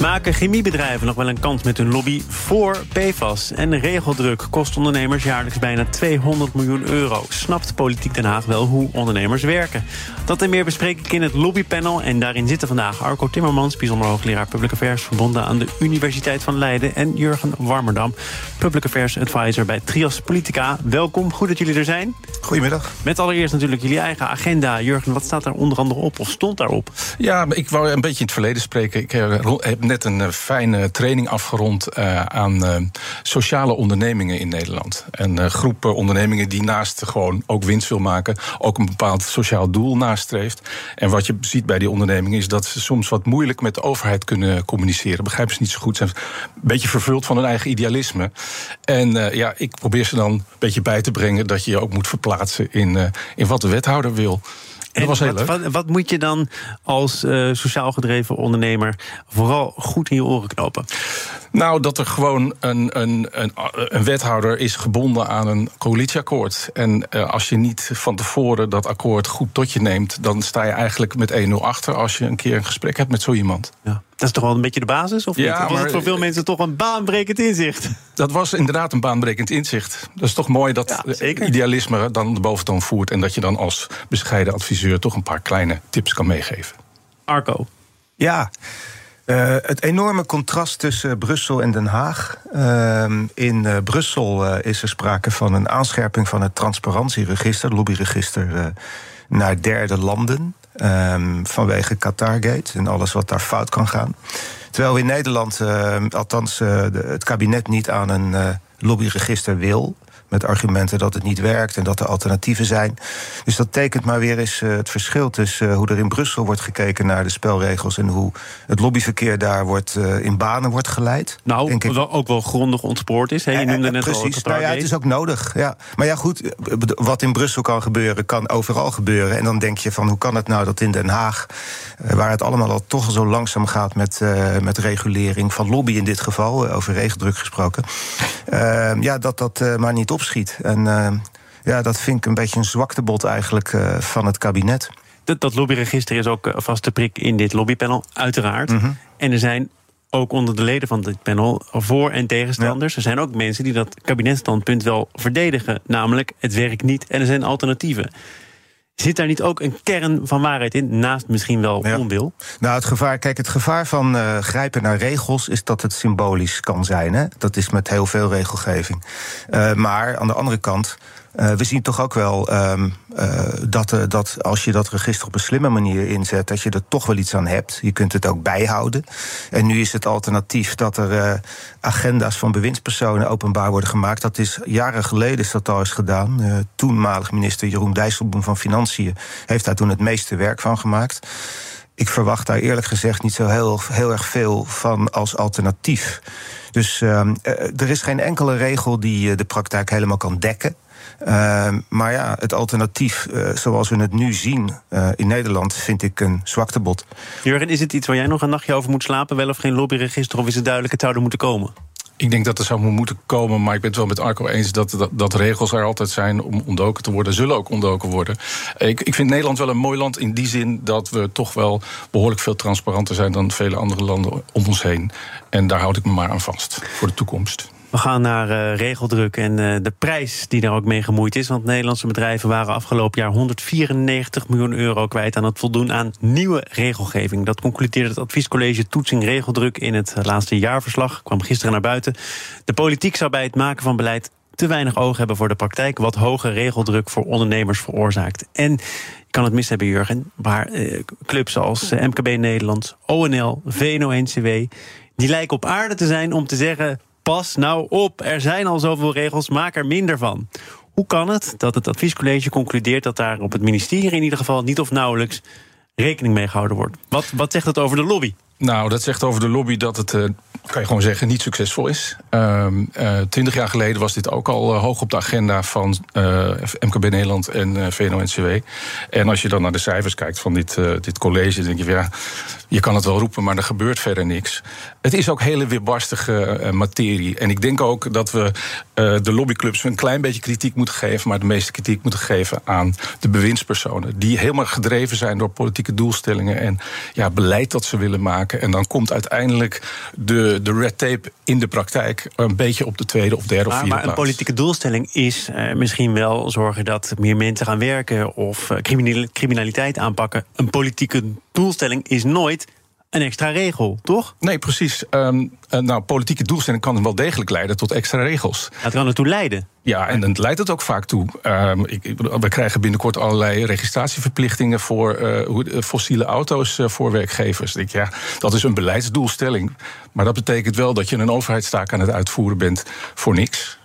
Maken chemiebedrijven nog wel een kans met hun lobby voor PFAS? En regeldruk kost ondernemers jaarlijks bijna 200 miljoen euro. Snapt Politiek Den Haag wel hoe ondernemers werken? Dat en meer bespreek ik in het lobbypanel. En daarin zitten vandaag Arco Timmermans, bijzonder hoogleraar Public Affairs... verbonden aan de Universiteit van Leiden. En Jurgen Warmerdam, Public Affairs Advisor bij Trias Politica. Welkom, goed dat jullie er zijn. Goedemiddag. Met allereerst natuurlijk jullie eigen agenda. Jurgen, wat staat daar onder andere op of stond daarop? Ja, ik wou een beetje in het verleden spreken. Ik heb net een eh, fijne training afgerond uh, aan uh, sociale ondernemingen in Nederland. En uh, groepen ondernemingen die naast gewoon ook winst wil maken, ook een bepaald sociaal doel nastreeft. En wat je ziet bij die ondernemingen is dat ze soms wat moeilijk met de overheid kunnen communiceren. Begrijpen ze niet zo goed, zijn een beetje vervuld van hun eigen idealisme. En ja, ik probeer ze dan een beetje bij te brengen dat je je ook moet verplaatsen in, in wat de wethouder wil. En was heel wat, leuk. Wat, wat, moet je dan als uh, sociaal gedreven ondernemer vooral goed in je oren knopen? Nou, dat er gewoon een, een, een, een wethouder is gebonden aan een coalitieakkoord. En uh, als je niet van tevoren dat akkoord goed tot je neemt, dan sta je eigenlijk met 1-0 achter als je een keer een gesprek hebt met zo iemand. Ja. Dat is toch wel een beetje de basis? Of ja, niet? was maar, het voor veel mensen toch een baanbrekend inzicht? Dat was inderdaad een baanbrekend inzicht. Dat is toch mooi dat ja, idealisme dan de boventoon voert... en dat je dan als bescheiden adviseur toch een paar kleine tips kan meegeven. Arco. Ja, uh, het enorme contrast tussen Brussel en Den Haag. Uh, in uh, Brussel is er sprake van een aanscherping van het transparantieregister, lobbyregister, naar derde landen. Um, vanwege Qatargate en alles wat daar fout kan gaan. Terwijl in Nederland, uh, althans het kabinet, niet aan een lobbyregister wil. Met argumenten dat het niet werkt en dat er alternatieven zijn. Dus dat tekent maar weer eens het verschil tussen hoe er in Brussel wordt gekeken naar de spelregels. en hoe het lobbyverkeer daar wordt, in banen wordt geleid. Nou, denk ik. ook wel grondig ontspoord is. Hè? Je noemde net Precies, al nou ja, het is ook nodig. Ja. Maar ja, goed, wat in Brussel kan gebeuren, kan overal gebeuren. En dan denk je van hoe kan het nou dat in Den Haag, waar het allemaal al toch zo langzaam gaat met, uh, met regulering van lobby in dit geval, over regeldruk gesproken, uh, ja, dat dat uh, maar niet opschiet. En ja, dat vind ik een beetje een zwaktebod eigenlijk van het kabinet. Dat, dat lobbyregister is ook vast de prik in dit lobbypanel, uiteraard. Mhm. Mm -hmm. En er zijn ook onder de leden van dit panel voor- en tegenstanders. Ja. Er zijn ook mensen die dat kabinetstandpunt wel verdedigen. Namelijk, het werkt niet en er zijn alternatieven. Zit daar niet ook een kern van waarheid in, naast misschien wel ja. onwil? Nou, het gevaar, kijk, het gevaar van uh, grijpen naar regels is dat het symbolisch kan zijn. Hè? Dat is met heel veel regelgeving. Uh, maar aan de andere kant. Uh, we zien toch ook wel um, uh, dat, uh, dat als je dat register op een slimme manier inzet, dat je er toch wel iets aan hebt. Je kunt het ook bijhouden. En nu is het alternatief dat er agenda's van bewindspersonen openbaar worden gemaakt. Dat is jaren geleden is dat al eens gedaan. toenmalig minister Jeroen Dijsselbloem van Financiën heeft daar toen het meeste werk van gemaakt. Ik verwacht daar eerlijk gezegd niet zo heel, heel erg veel van als alternatief. Dus er is geen enkele regel die de praktijk helemaal kan dekken. Uh, maar ja, het alternatief uh, zoals we het nu zien uh, in Nederland... vind ik een zwaktebod. Jurgen, is het iets waar jij nog een nachtje over moet slapen? Wel of geen lobbyregister? Of is het duidelijk het zou er moeten komen? Ik denk dat er zou moeten komen, maar ik ben het wel met Arco eens dat, dat, dat regels er altijd zijn om ontdoken te worden, zullen ook ontdoken worden. Ik, ik vind Nederland wel een mooi land in die zin dat we toch wel behoorlijk veel transparanter zijn dan vele andere landen om ons heen. En daar houd ik me maar aan vast voor de toekomst. We gaan naar uh, regeldruk en uh, de prijs die daar ook mee gemoeid is. Want Nederlandse bedrijven waren afgelopen jaar 194 miljoen euro kwijt aan het voldoen aan nieuwe regelgeving. Dat concludeerde het adviescollege Toetsing Regeldruk in het laatste jaarverslag. Kwam gisteren naar buiten. De politiek zou bij het maken van beleid te weinig oog hebben voor de praktijk, wat hoge regeldruk voor ondernemers veroorzaakt. En kan het mis hebben, Jurgen, maar uh, clubs als MKB Nederland, ONL, VNO-NCW, die lijken op aarde te zijn om te zeggen pas nou op, er zijn al zoveel regels, maak er minder van. Hoe kan het dat het adviescollege concludeert dat daar op het ministerie in ieder geval niet of nauwelijks rekening mee gehouden wordt? Wat, wat zegt het over de lobby? Nou, dat zegt over de lobby dat het, uh, kan je gewoon zeggen, niet succesvol is. Ehm, uh, twintig jaar geleden was dit ook al uh, hoog op de agenda van MKB Nederland en VNO-NCW. En als je dan naar de cijfers kijkt van dit, dit college, dan denk je, ja, je kan het wel roepen, maar er gebeurt verder niks. Het is ook hele weerbarstige materie. En ik denk ook dat we de lobbyclubs een klein beetje kritiek moeten geven, maar de meeste kritiek moeten geven aan de bewindspersonen. Die helemaal gedreven zijn door politieke doelstellingen en ja, beleid dat ze willen maken. En dan komt uiteindelijk de, de red tape in de praktijk een beetje op de tweede of derde maar, of vierde maar een politieke doelstelling is uh, misschien wel zorgen dat meer mensen gaan werken of uh, criminaliteit aanpakken. Een politieke doelstelling is nooit een extra regel, toch? Nee, precies. Um, nou, politieke doelstelling kan wel degelijk leiden tot extra regels. Dat kan ertoe leiden. Ja, en dan leidt het ook vaak toe. Um, ik, we krijgen binnenkort allerlei registratieverplichtingen voor uh, fossiele auto's uh, voor werkgevers. Ik, ja, dat is een beleidsdoelstelling. Maar dat betekent wel dat je een overheidstaak aan het uitvoeren bent voor niks.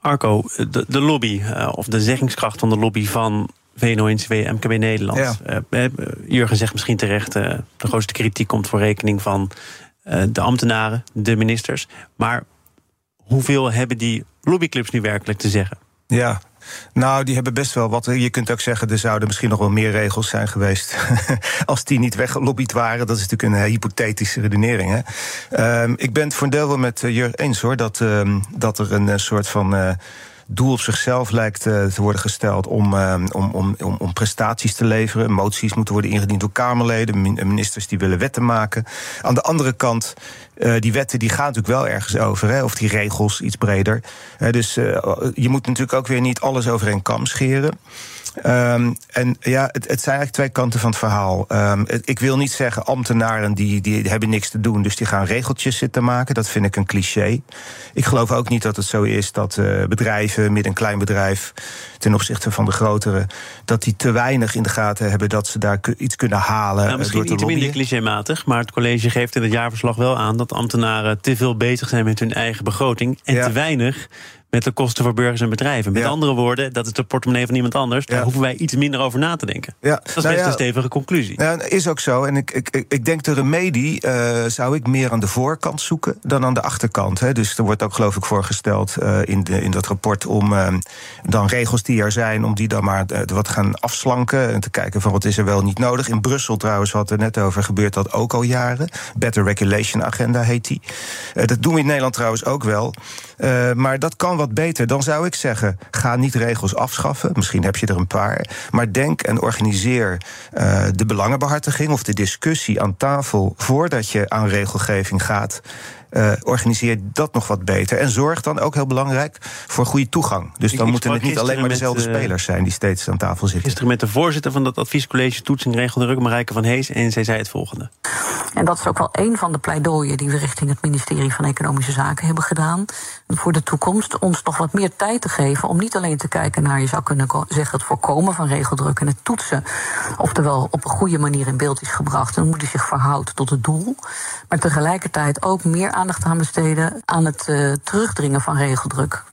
Arco, de, de lobby, uh, of de zeggingskracht van de lobby van VNO-NCW, MKB Nederland. Ja. Uh, Jurgen zegt misschien terecht, uh, de grootste kritiek komt voor rekening van de ambtenaren, de ministers. Maar hoeveel hebben die lobbyclubs nu werkelijk te zeggen? Ja, nou, die hebben best wel wat. Je kunt ook zeggen, er zouden misschien nog wel meer regels zijn geweest. als die niet weggelobbyd waren. Dat is natuurlijk een hypothetische redenering. Hè? Uh, ik ben het voor een deel wel met Jurgen eens hoor. Dat, uh, dat er een soort van. Uh, doel op zichzelf lijkt uh, te worden gesteld om, uh, om, om, om, om, prestaties te leveren. Moties moeten worden ingediend door Kamerleden, ministers die willen wetten maken. Aan de andere kant, uh, die wetten die gaan natuurlijk wel ergens over, hè, of die regels iets breder. dus je moet natuurlijk ook weer niet alles over een kam scheren. Um, en ja, het, het, zijn eigenlijk twee kanten van het verhaal. Um, ik wil niet zeggen ambtenaren die, die hebben niks te doen, dus die gaan regeltjes zitten maken. Dat vind ik een cliché. Ik geloof ook niet dat het zo is dat uh, bedrijven, midden- en klein bedrijf, ten opzichte van de grotere, dat die te weinig in de gaten hebben dat ze daar iets kunnen halen. Nou, misschien door te iets minder clichématig, maar het college geeft in het jaarverslag wel aan dat ambtenaren te veel bezig zijn met hun eigen begroting en ja. te weinig met de kosten voor burgers en bedrijven. Met ja. andere woorden, dat is de portemonnee van iemand anders. Daar ja. hoeven wij iets minder over na te denken. Ja. Dat is nou best een stevige conclusie. Ja, is ook zo. En ik, ik, ik denk de remedie uh, zou ik meer aan de voorkant zoeken dan aan de achterkant. Hè. Dus er wordt ook geloof ik voorgesteld uh, in, de, in dat rapport om uh, dan regels die er zijn, om die dan maar wat te gaan afslanken en te kijken van wat is er wel niet nodig. In Brussel trouwens, wat er net over gebeurt, dat ook al jaren. Better Regulation Agenda heet die. dat doen we in Nederland trouwens ook wel. maar dat kan wat beter. Dan zou ik zeggen, ga niet regels afschaffen. Misschien heb je er een paar. Maar denk en organiseer uh, de belangenbehartiging of de discussie aan tafel voordat je aan regelgeving gaat. Uh, organiseer dat nog wat beter. En zorg dan ook heel belangrijk voor goede toegang. Dus dan moeten het niet alleen maar dezelfde met, spelers zijn die steeds aan tafel zitten. Gisteren met de voorzitter van dat adviescollege Toetsing Regeldruk, Marijke van Hees, en zij zei het volgende. En dat is ook wel een van de pleidooien die we richting het ministerie van Economische Zaken hebben gedaan. Voor de toekomst ons nog wat meer tijd te geven om niet alleen te kijken naar, je zou kunnen zeggen, het voorkomen van regeldruk en het toetsen. Oftewel op een goede manier in beeld is gebracht en moet hij zich verhouden tot het doel. Maar tegelijkertijd ook meer aandacht aan besteden aan het uh, terugdringen van regeldruk.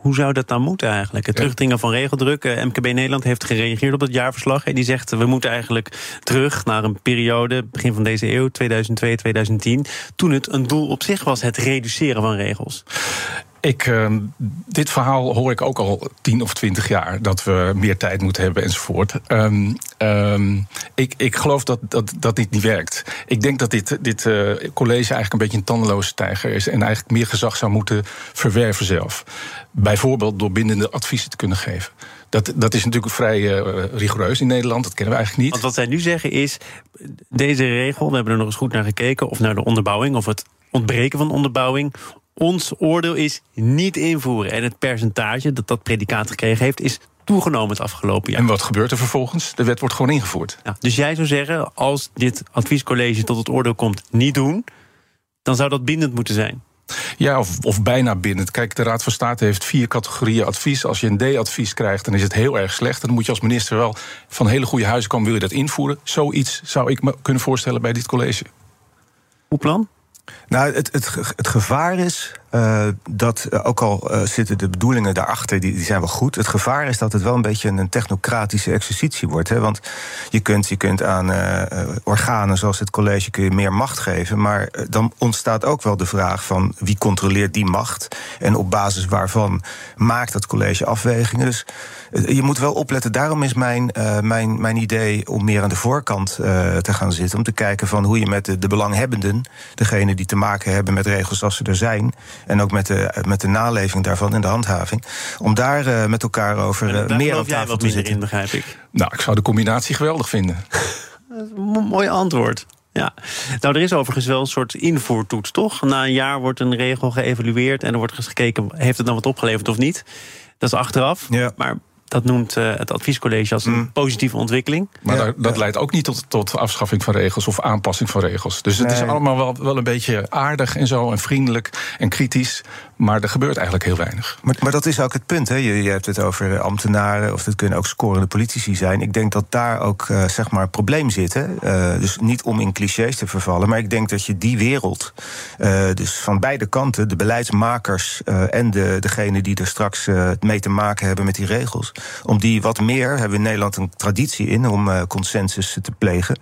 Hoe zou dat dan moeten eigenlijk? Het terugdringen van regeldruk. MKB Nederland heeft gereageerd op het jaarverslag. En die zegt we moeten eigenlijk terug naar een periode, begin van deze eeuw, 2002, 2010. Toen het een doel op zich was, het reduceren van regels. Ik, uh, dit verhaal hoor ik ook al tien of twintig jaar. Dat we meer tijd moeten hebben enzovoort. Um, ik, ik geloof dat, dat, dat dit niet werkt. Ik denk dat dit, dit uh, college eigenlijk een beetje een tandeloze tijger is. En eigenlijk meer gezag zou moeten verwerven zelf. Bijvoorbeeld door bindende adviezen te kunnen geven. Dat, dat is natuurlijk vrij uh, rigoureus in Nederland. Dat kennen we eigenlijk niet. Want wat zij nu zeggen is: deze regel, we hebben er nog eens goed naar gekeken. Of naar de onderbouwing, of het ontbreken van onderbouwing ons oordeel is niet invoeren. En het percentage dat dat predicaat gekregen heeft, is toegenomen het afgelopen jaar. En wat gebeurt er vervolgens? De wet wordt gewoon ingevoerd. Ja, dus jij zou zeggen, als dit adviescollege tot het oordeel komt niet doen, dan zou dat bindend moeten zijn. Ja, of, of bijna bindend. Kijk, de Raad van State heeft vier categorieën advies. Als je een D-advies krijgt, dan is het heel erg slecht. Dan moet je als minister wel van hele goede huizen komen, wil je dat invoeren. Zoiets zou ik me kunnen voorstellen bij dit college. Hoe plan? Nou, het, het, het gevaar is Uh, dat uh, ook al uh, zitten de bedoelingen daarachter, die, die, zijn wel goed. Het gevaar is dat het wel een beetje een technocratische exercitie wordt. Hè? Want je kunt, je kunt aan organen zoals het college kun je meer macht geven. Maar dan ontstaat ook wel de vraag van wie controleert die macht. En op basis waarvan maakt het college afwegingen. Dus je moet wel opletten. Daarom is mijn, mijn, mijn idee om meer aan de voorkant te gaan zitten. Om te kijken van hoe je met de, de belanghebbenden, degene die te maken hebben met regels als ze er zijn en ook met de, met de naleving daarvan en de handhaving. Om daar uh, met elkaar over uh, meer aan tafel te zitten. In, begrijp ik. Nou, ik zou de combinatie geweldig vinden. mooi antwoord. Ja, nou er is overigens wel een soort invoertoets, toch? Na een jaar wordt een regel geëvalueerd en er wordt gekeken, heeft het dan wat opgeleverd of niet? Dat is achteraf. Ja. Maar dat noemt uh, het adviescollege als een mm. positieve ontwikkeling. Maar ja, dat leidt ook niet tot, tot afschaffing van regels of aanpassing van regels. Dus het is allemaal wel, wel een beetje aardig en zo en vriendelijk en kritisch. Maar er gebeurt eigenlijk heel weinig. Maar, maar dat is ook het punt. Hè? Je, je, hebt het over ambtenaren, of het kunnen ook scorende politici zijn. Ik denk dat daar ook uh, zeg maar een probleem zit. Hè? Uh, dus niet om in clichés te vervallen, maar ik denk dat je die wereld, uh, dus van beide kanten, de beleidsmakers en de, degene die er straks mee te maken hebben met die regels, om die wat meer, hebben we in Nederland een traditie in om consensus te plegen.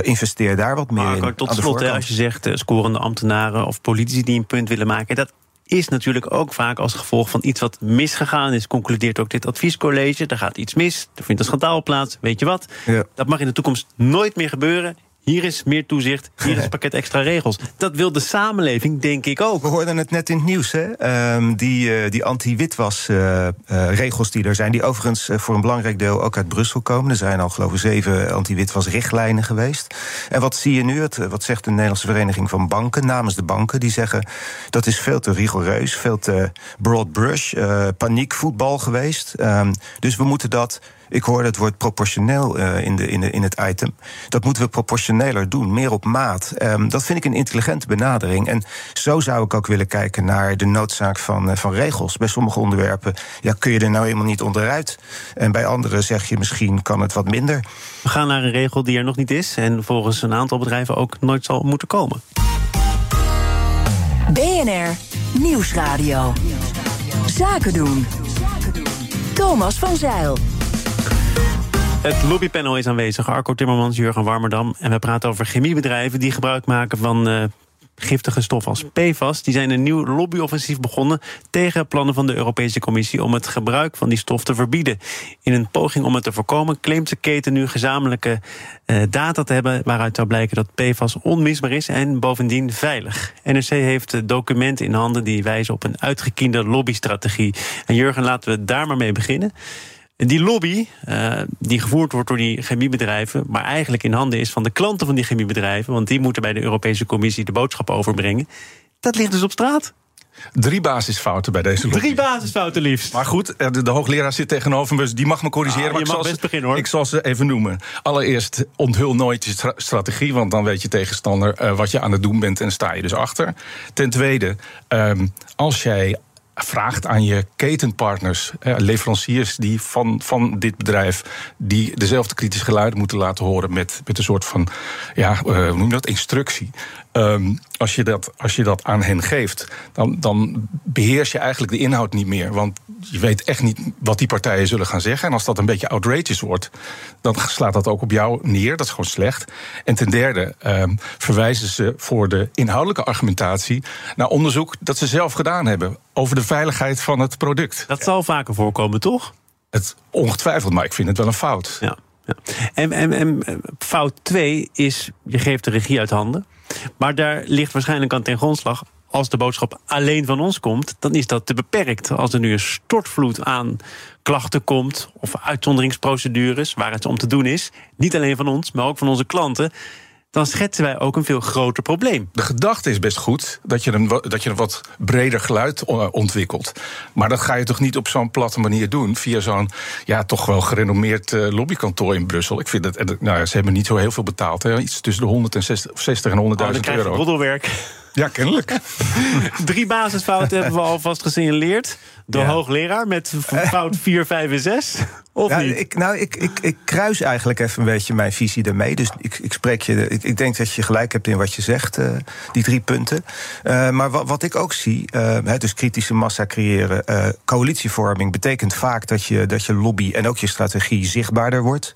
investeer daar wat meer maar, in. Tot slot, als je zegt scorende ambtenaren of politici die een punt willen maken, dat is natuurlijk ook vaak als gevolg van iets wat misgegaan is. Concludeert ook dit adviescollege. Er gaat iets mis, er vindt een schandaal plaats. Weet je wat? Ja. Dat mag in de toekomst nooit meer gebeuren. Hier is meer toezicht, hier is pakket extra regels. Dat wil de samenleving, denk ik ook. We hoorden het net in het nieuws, hè? Um, die, uh, die anti-witwas-regels uh, die er zijn... die overigens voor een belangrijk deel ook uit Brussel komen. Er zijn al, geloof ik, zeven anti-witwas-richtlijnen geweest. En wat zie je nu? Het, wat zegt de Nederlandse Vereniging van Banken namens de banken? Die zeggen dat is veel te rigoureus, veel te broad brush, paniekvoetbal geweest. Um, dus we moeten dat ik hoorde het woord proportioneel uh, in, de, in, de, in het item. Dat moeten we proportioneler doen, meer op maat. Um, dat vind ik een intelligente benadering. En zo zou ik ook willen kijken naar de noodzaak van, uh, van regels. Bij sommige onderwerpen ja, kun je er nou eenmaal niet onderuit. En bij andere zeg je misschien kan het wat minder. We gaan naar een regel die er nog niet is. En volgens een aantal bedrijven ook nooit zal moeten komen. BNR Nieuwsradio. Zaken doen. Thomas van Zeil. Het lobbypanel is aanwezig. Arco Timmermans, Jurgen Warmerdam. En we praten over chemiebedrijven die gebruik maken van uh, giftige stoffen als PFAS. Die zijn een nieuw lobbyoffensief begonnen tegen plannen van de Europese Commissie om het gebruik van die stof te verbieden. In een poging om het te voorkomen claimt de keten nu gezamenlijke uh, data te hebben waaruit zou blijken dat PFAS onmisbaar is en bovendien veilig. NRC heeft documenten in handen die wijzen op een uitgekiende lobbystrategie. En Jurgen, laten we daar maar mee beginnen. Die lobby, uh, die gevoerd wordt door die chemiebedrijven, maar eigenlijk in handen is van de klanten van die chemiebedrijven, want die moeten bij de Europese Commissie de boodschap overbrengen, dat ligt dus op straat. Drie basisfouten bij deze lobby. Drie basisfouten liefst. Maar goed, de, de hoogleraar zit tegenover me, dus die mag me corrigeren. Ah, maar ik zal best beginnen hoor. Ik zal ze even noemen. Allereerst, onthul nooit je strategie, want dan weet je tegenstander uh, wat je aan het doen bent en sta je dus achter. Ten tweede, um, als jij vraagt aan je ketenpartners, leveranciers die van, van dit bedrijf, die dezelfde kritische geluiden moeten laten horen met, met een soort van, ja, uh, hoe noem je dat, instructie. Um, als, je dat, als je dat aan hen geeft, dan, dan beheers je eigenlijk de inhoud niet meer. Want je weet echt niet wat die partijen zullen gaan zeggen. En als dat een beetje outrageous wordt, dan slaat dat ook op jou neer. Dat is gewoon slecht. En ten derde um, verwijzen ze voor de inhoudelijke argumentatie naar onderzoek dat ze zelf gedaan hebben over de veiligheid van het product. Dat zal vaker voorkomen, toch? Het ongetwijfeld, maar ik vind het wel een fout. Ja. Ja. En, en, en fout 2 is, je geeft de regie uit handen. Maar daar ligt waarschijnlijk aan ten grondslag. Als de boodschap alleen van ons komt, dan is dat te beperkt. Als er nu een stortvloed aan klachten komt, of uitzonderingsprocedures waar het om te doen is, niet alleen van ons, maar ook van onze klanten, dan schetsen wij ook een veel groter probleem. De gedachte is best goed dat je een, dat je een wat breder geluid ontwikkelt. Maar dat ga je toch niet op zo'n platte manier doen via zo'n ja, toch wel gerenommeerd uh, lobbykantoor in Brussel. Ik vind het, nou ja, ze hebben niet zo heel veel betaald. Hè. Iets tussen de 160 en 100.000 oh, euro. Roddelwerk. Ja, kennelijk. Drie basisfouten hebben we alvast gesignaleerd. De Ja. hoogleraar met fout 4, 5 en 6. Of Ja, niet? ik, nou, ik, ik, ik kruis eigenlijk even een beetje mijn visie daarmee. Dus ik, ik spreek je. Ik, ik denk dat je gelijk hebt in wat je zegt, eh, die drie punten. Eh, maar wat, wat ik ook zie, eh, hè, dus kritische massa creëren. coalitievorming betekent vaak dat je, dat je lobby en ook je strategie zichtbaarder wordt.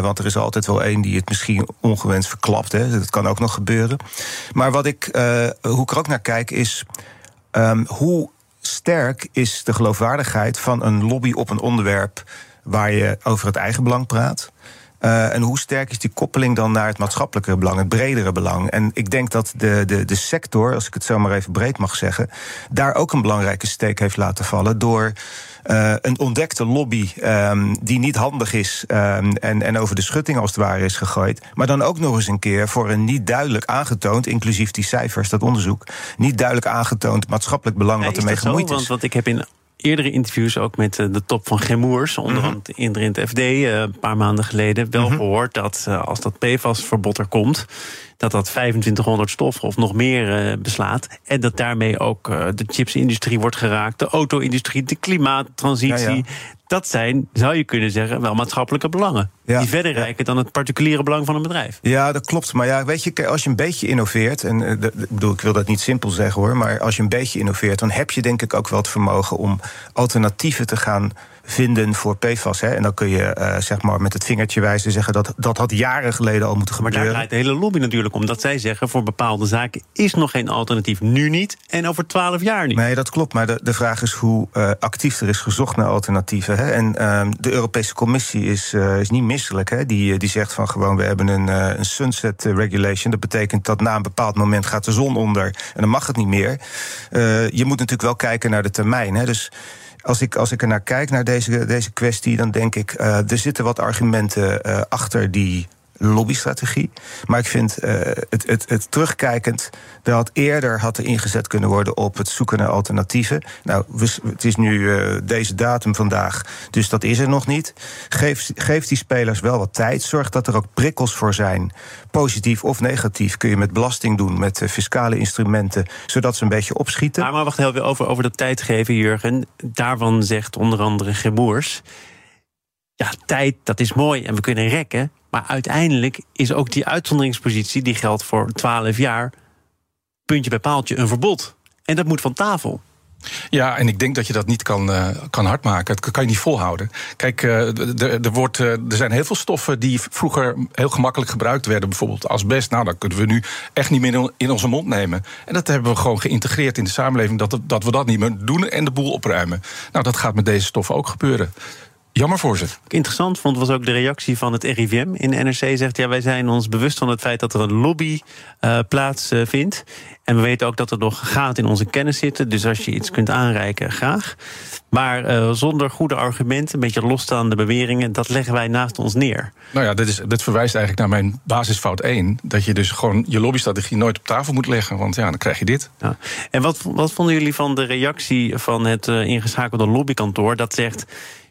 Want er is altijd wel één die het misschien ongewenst verklapt. Hè. Dat kan ook nog gebeuren. Maar wat ik, hoe ik er ook naar kijk, is Ehm, hoe sterk is de geloofwaardigheid van een lobby op een onderwerp waar je over het eigen belang praat? Eh, en hoe sterk is die koppeling dan naar het maatschappelijke belang, het bredere belang? En ik denk dat de, de, de sector, als ik het zo maar even breed mag zeggen, daar ook een belangrijke steek heeft laten vallen door. eh, een ontdekte lobby ehm, die niet handig is ehm, en, en over de schutting als het ware is gegooid. Maar dan ook nog eens een keer voor een niet duidelijk aangetoond, inclusief die cijfers, dat onderzoek, niet duidelijk aangetoond maatschappelijk belang Ja, wat ermee zo? gemoeid Want, is. want ik heb in eerdere interviews ook met eh, de top van Gemoers, onder Mhm. andere in het FD eh, een paar maanden geleden, wel gehoord dat eh, als dat PFAS-verbod er komt, dat dat 2500 stoffen of nog meer beslaat. En dat daarmee ook de chipsindustrie wordt geraakt, de auto-industrie, de klimaattransitie. Ja, ja. Dat zijn, zou je kunnen zeggen, wel maatschappelijke belangen. Ja. Die verder reiken dan het particuliere belang van een bedrijf. Ja, dat klopt. Maar ja, weet je, als je een beetje innoveert, en eh, bedoel, ik wil dat niet simpel zeggen hoor, maar als je een beetje innoveert, dan heb je denk ik ook wel het vermogen om alternatieven te gaan vinden voor PFAS. Hè. En dan kun je eh, zeg maar met het vingertje wijzen zeggen dat dat had jaren geleden al moeten Maar daar gebeuren. draait de hele lobby natuurlijk om. Dat zij zeggen, voor bepaalde zaken is nog geen alternatief. Nu niet en over twaalf jaar niet. Nee, dat klopt. Maar de, de vraag is hoe eh, actief er is gezocht naar alternatieven. Hè? En ehm, de Europese Commissie is, eh, is niet misselijk. Hè? Die, die zegt van gewoon, we hebben een, een sunset regulation. Dat betekent dat na een bepaald moment gaat de zon onder en dan mag het niet meer. Je moet natuurlijk wel kijken naar de termijn. Hè? Dus als ik, als ik er naar kijk, naar deze, deze kwestie, dan denk ik, eh, er zitten wat argumenten eh, achter die lobbystrategie. Maar ik vind eh, het, het, het terugkijkend dat eerder had er ingezet kunnen worden op het zoeken naar alternatieven. Nou, het is nu eh, deze datum vandaag, dus dat is er nog niet. Geef, geef die spelers wel wat tijd. Zorg dat er ook prikkels voor zijn. Positief of negatief kun je met belasting doen, met eh, fiscale instrumenten, zodat ze een beetje opschieten. Maar, maar wacht heel over, over dat tijd geven, Jurgen. Daarvan zegt onder andere Gemoers... ja, tijd, dat is mooi en we kunnen rekken... maar uiteindelijk is ook die uitzonderingspositie... die geldt voor 12 jaar, puntje bij paaltje, een verbod. En dat moet van tafel. Ja, en ik denk dat je dat niet kan, eh, kan hardmaken. Dat kan je niet volhouden. Kijk, eh, er, wordt, eh, er zijn heel veel stoffen die vroeger heel gemakkelijk gebruikt werden. Bijvoorbeeld asbest. Nou, dat kunnen we nu echt niet meer in onze mond nemen. En dat hebben we gewoon geïntegreerd in de samenleving. Dat, dat we dat niet meer doen en de boel opruimen. Nou, dat gaat met deze stoffen ook gebeuren. Jammer voor ze. Wat ik interessant vond, was ook de reactie van het RIVM in de NRC. Zegt, ja, wij zijn ons bewust van het feit dat er een lobby eh, plaatsvindt. En we weten ook dat er nog gaten in onze kennis zitten. Dus als je iets kunt aanreiken, graag. Maar eh, zonder goede argumenten, een beetje losstaande beweringen... dat leggen wij naast ons neer. Nou ja, dit, is, dit verwijst eigenlijk naar mijn basisfout 1. Dat je dus gewoon je lobbystrategie nooit op tafel moet leggen. Want ja, dan krijg je dit. Ja. En wat, wat vonden jullie van de reactie van het eh, ingeschakelde lobbykantoor... dat zegt,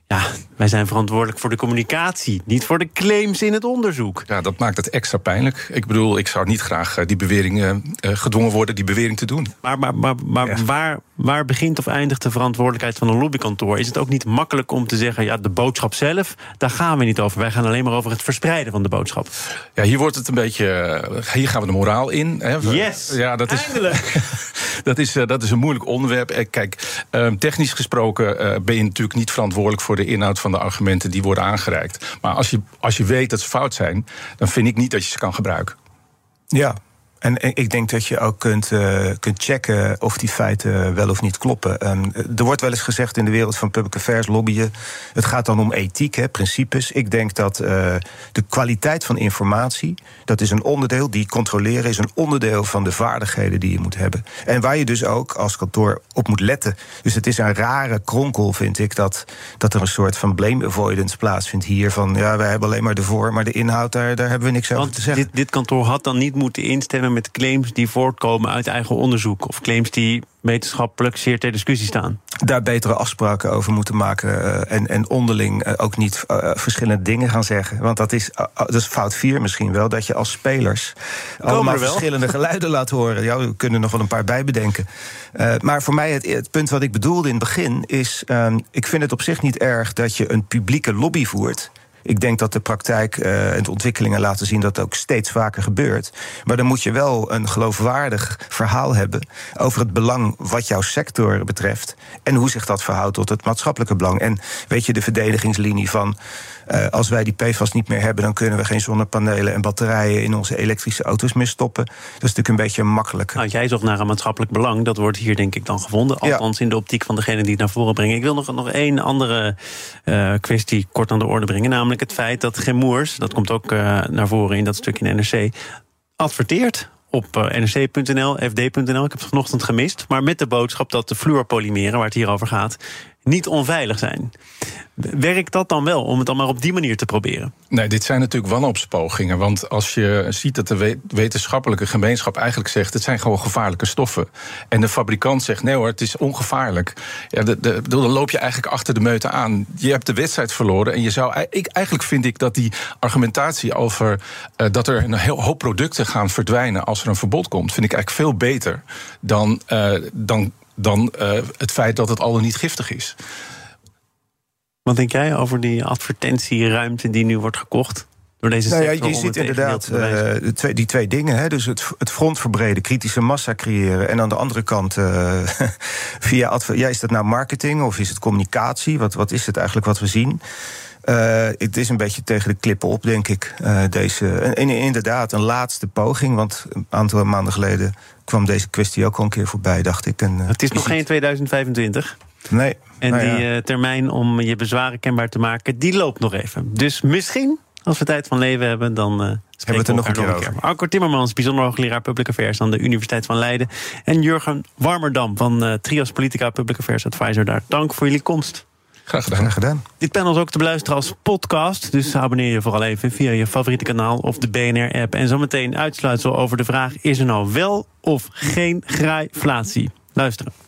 ja, wij zijn verantwoordelijk voor de communicatie... niet voor de claims in het onderzoek. Ja, dat maakt het extra pijnlijk. Ik bedoel, ik zou niet graag eh, die bewering eh, eh, gedwongen worden die bewering te doen. Maar, maar, maar, maar Ja. waar, waar begint of eindigt de verantwoordelijkheid van een lobbykantoor? Is het ook niet makkelijk om te zeggen: ja, de boodschap zelf, daar gaan we niet over. Wij gaan alleen maar over het verspreiden van de boodschap. Ja, hier wordt het een beetje. Hier gaan we de moraal in. Hè. Yes! Ja, dat is, Eindelijk! dat is, dat is een moeilijk onderwerp. Kijk, eh, technisch gesproken ben je natuurlijk niet verantwoordelijk voor de inhoud van de argumenten die worden aangereikt. Maar als je, als je weet dat ze fout zijn, dan vind ik niet dat je ze kan gebruiken. Ja. En ik denk dat je ook kunt, eh, kunt checken of die feiten wel of niet kloppen. Ehm, er wordt wel eens gezegd in de wereld van public affairs lobbyen. Het gaat dan om ethiek, hè, principes. Ik denk dat eh, de kwaliteit van informatie, dat is een onderdeel, die controleren is een onderdeel van de vaardigheden die je moet hebben. En waar je dus ook als kantoor op moet letten. Dus het is een rare kronkel, vind ik, dat, dat er een soort van blame avoidance plaatsvindt hier. Van ja, wij hebben alleen maar de voor, maar de inhoud, daar, daar hebben we niks over te zeggen. dit, dit kantoor had dan niet moeten instemmen met claims die voortkomen uit eigen onderzoek. Of claims die wetenschappelijk zeer ter discussie staan. Daar betere afspraken over moeten maken. eh, en, en onderling eh, ook niet eh, verschillende dingen gaan zeggen. Want dat is, dat is fout 4 misschien wel. Dat je als spelers allemaal er verschillende geluiden laat horen. Ja, we kunnen nog wel een paar bijbedenken. Maar voor mij, het, het punt wat ik bedoelde in het begin is. ehm, ik vind het op zich niet erg dat je een publieke lobby voert. Ik denk dat de praktijk eh, en de ontwikkelingen laten zien dat het ook steeds vaker gebeurt. Maar dan moet je wel een geloofwaardig verhaal hebben over het belang wat jouw sector betreft. En hoe zich dat verhoudt tot het maatschappelijke belang. En weet je, de verdedigingslinie van. eh, als wij die PFAS niet meer hebben, dan kunnen we geen zonnepanelen en batterijen in onze elektrische auto's meer stoppen. Dat is natuurlijk een beetje makkelijk. Nou, jij zocht naar een maatschappelijk belang. Dat wordt hier denk ik dan gevonden. Ja. Althans in de optiek van degene die het naar voren brengen. Ik wil nog, nog één andere eh, kwestie kort aan de orde brengen. Namelijk het feit dat Gemoers, dat komt ook eh, naar voren in dat stukje in NRC, adverteert op eh, nrc.nl, fd.nl. Ik heb het vanochtend gemist. Maar met de boodschap dat de fluorpolymeren, waar het hier over gaat, niet onveilig zijn. Werkt dat dan wel om het dan maar op die manier te proberen? Nee, dit zijn natuurlijk wanhoopspogingen. Want als je ziet dat de we- wetenschappelijke gemeenschap eigenlijk zegt... het zijn gewoon gevaarlijke stoffen. En de fabrikant zegt, nee hoor, het is ongevaarlijk. Ja, de, de, dan loop je eigenlijk achter de meute aan. Je hebt de wedstrijd verloren. En je zou, ik, eigenlijk vind ik dat die argumentatie over... eh, dat er een heel hoop producten gaan verdwijnen als er een verbod komt... vind ik eigenlijk veel beter dan, eh, dan, dan eh, het feit dat het al dan niet giftig is. Wat denk jij over die advertentieruimte die nu wordt gekocht? Door deze Nou ja, sector je ziet inderdaad eh, de twee, die twee dingen. Hè, dus het, het front verbreden, kritische massa creëren. En aan de andere kant, eh, via adver- ja, is dat nou marketing of is het communicatie? Wat, wat is het eigenlijk wat we zien? Eh, het is een beetje tegen de klippen op, denk ik. eh, deze, en, inderdaad, een laatste poging. Want een aantal maanden geleden kwam deze kwestie ook al een keer voorbij, dacht ik. En, eh, Het is nog geen 2025. Nee. En nou die termijn om je bezwaren kenbaar te maken, die loopt nog even. Dus misschien, als we tijd van leven hebben, dan eh spreken het er nog een keer over. Arco Timmermans, bijzonder hoogleraar Public Affairs aan de Universiteit van Leiden. En Jurgen Warmerdam van Trias Politica Public Affairs Advisor daar. Dank voor jullie komst. Graag gedaan. Graag gedaan. Dit panel is ook te beluisteren als podcast. Dus abonneer je vooral even via je favoriete kanaal of de BNR-app. En zometeen uitsluitsel over de vraag: is er nou wel of geen graaiflatie? Luisteren.